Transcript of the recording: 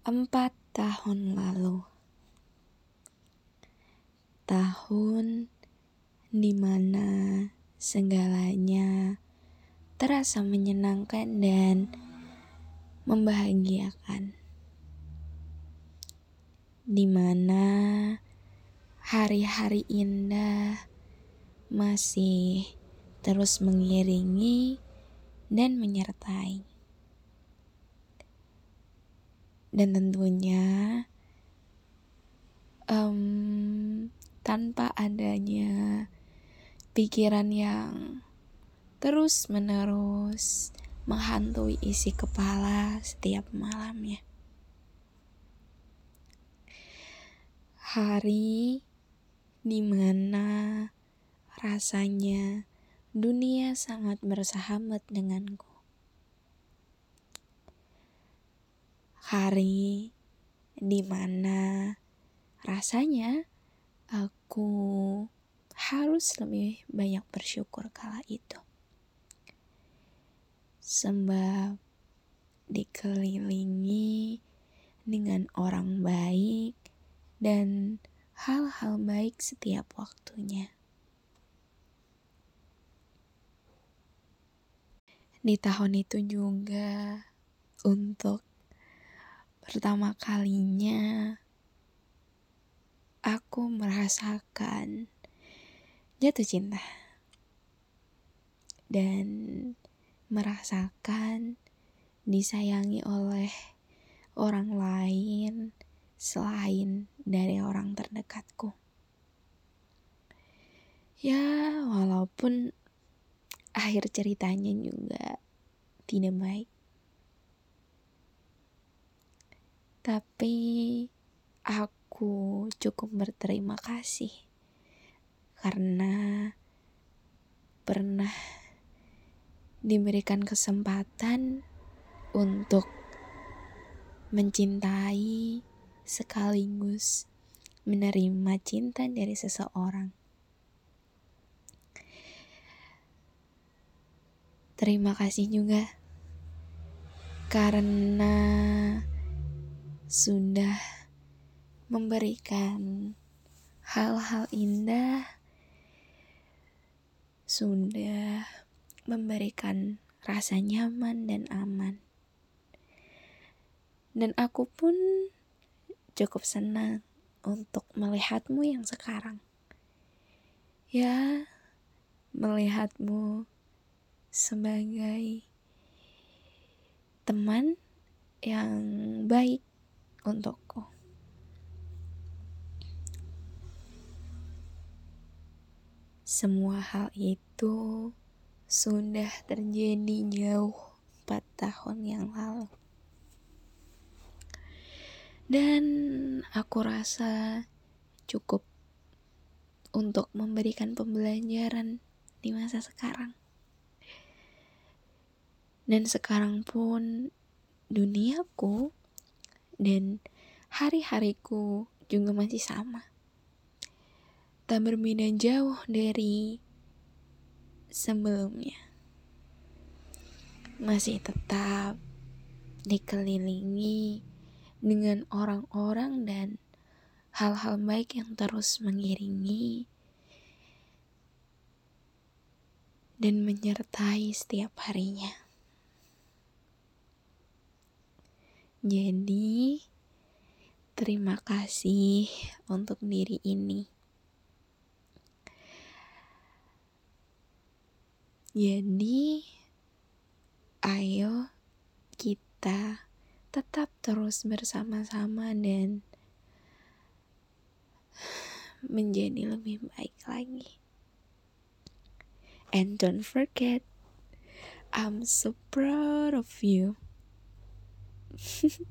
Empat tahun lalu, tahun di mana segalanya terasa menyenangkan dan membahagiakan, di mana hari-hari indah masih terus mengiringi dan menyertai. Dan tentunya um, tanpa adanya pikiran yang terus menerus menghantui isi kepala setiap malamnya. Hari di mana rasanya dunia sangat bersahabat denganku. Hari di mana rasanya aku harus lebih banyak bersyukur kala itu. Sebab dikelilingi dengan orang baik dan hal-hal baik setiap waktunya. Di tahun itu juga untuk pertama kalinya aku merasakan jatuh cinta dan merasakan disayangi oleh orang lain selain dari orang terdekatku. Ya, walaupun akhir ceritanya juga tidak baik. Tapi aku cukup berterima kasih karena pernah diberikan kesempatan untuk mencintai sekaligus menerima cinta dari seseorang. Terima kasih juga karena sudah memberikan hal-hal indah, sudah memberikan rasa nyaman dan aman. Dan aku pun cukup senang untuk melihatmu yang sekarang. Ya, melihatmu sebagai teman yang baik untukku. Semua hal itu sudah terjadi jauh 4 tahun yang lalu. Dan aku rasa cukup untuk memberikan pembelajaran di masa sekarang. Dan sekarang pun duniaku dan hari-hariku juga masih sama. Tak berbeda jauh dari sebelumnya. Masih tetap dikelilingi dengan orang-orang dan hal-hal baik yang terus mengiringi dan menyertai setiap harinya. Jadi, terima kasih untuk diri ini. Jadi, ayo kita tetap terus bersama-sama dan menjadi lebih baik lagi. And don't forget, I'm so proud of you. 嘻 嘻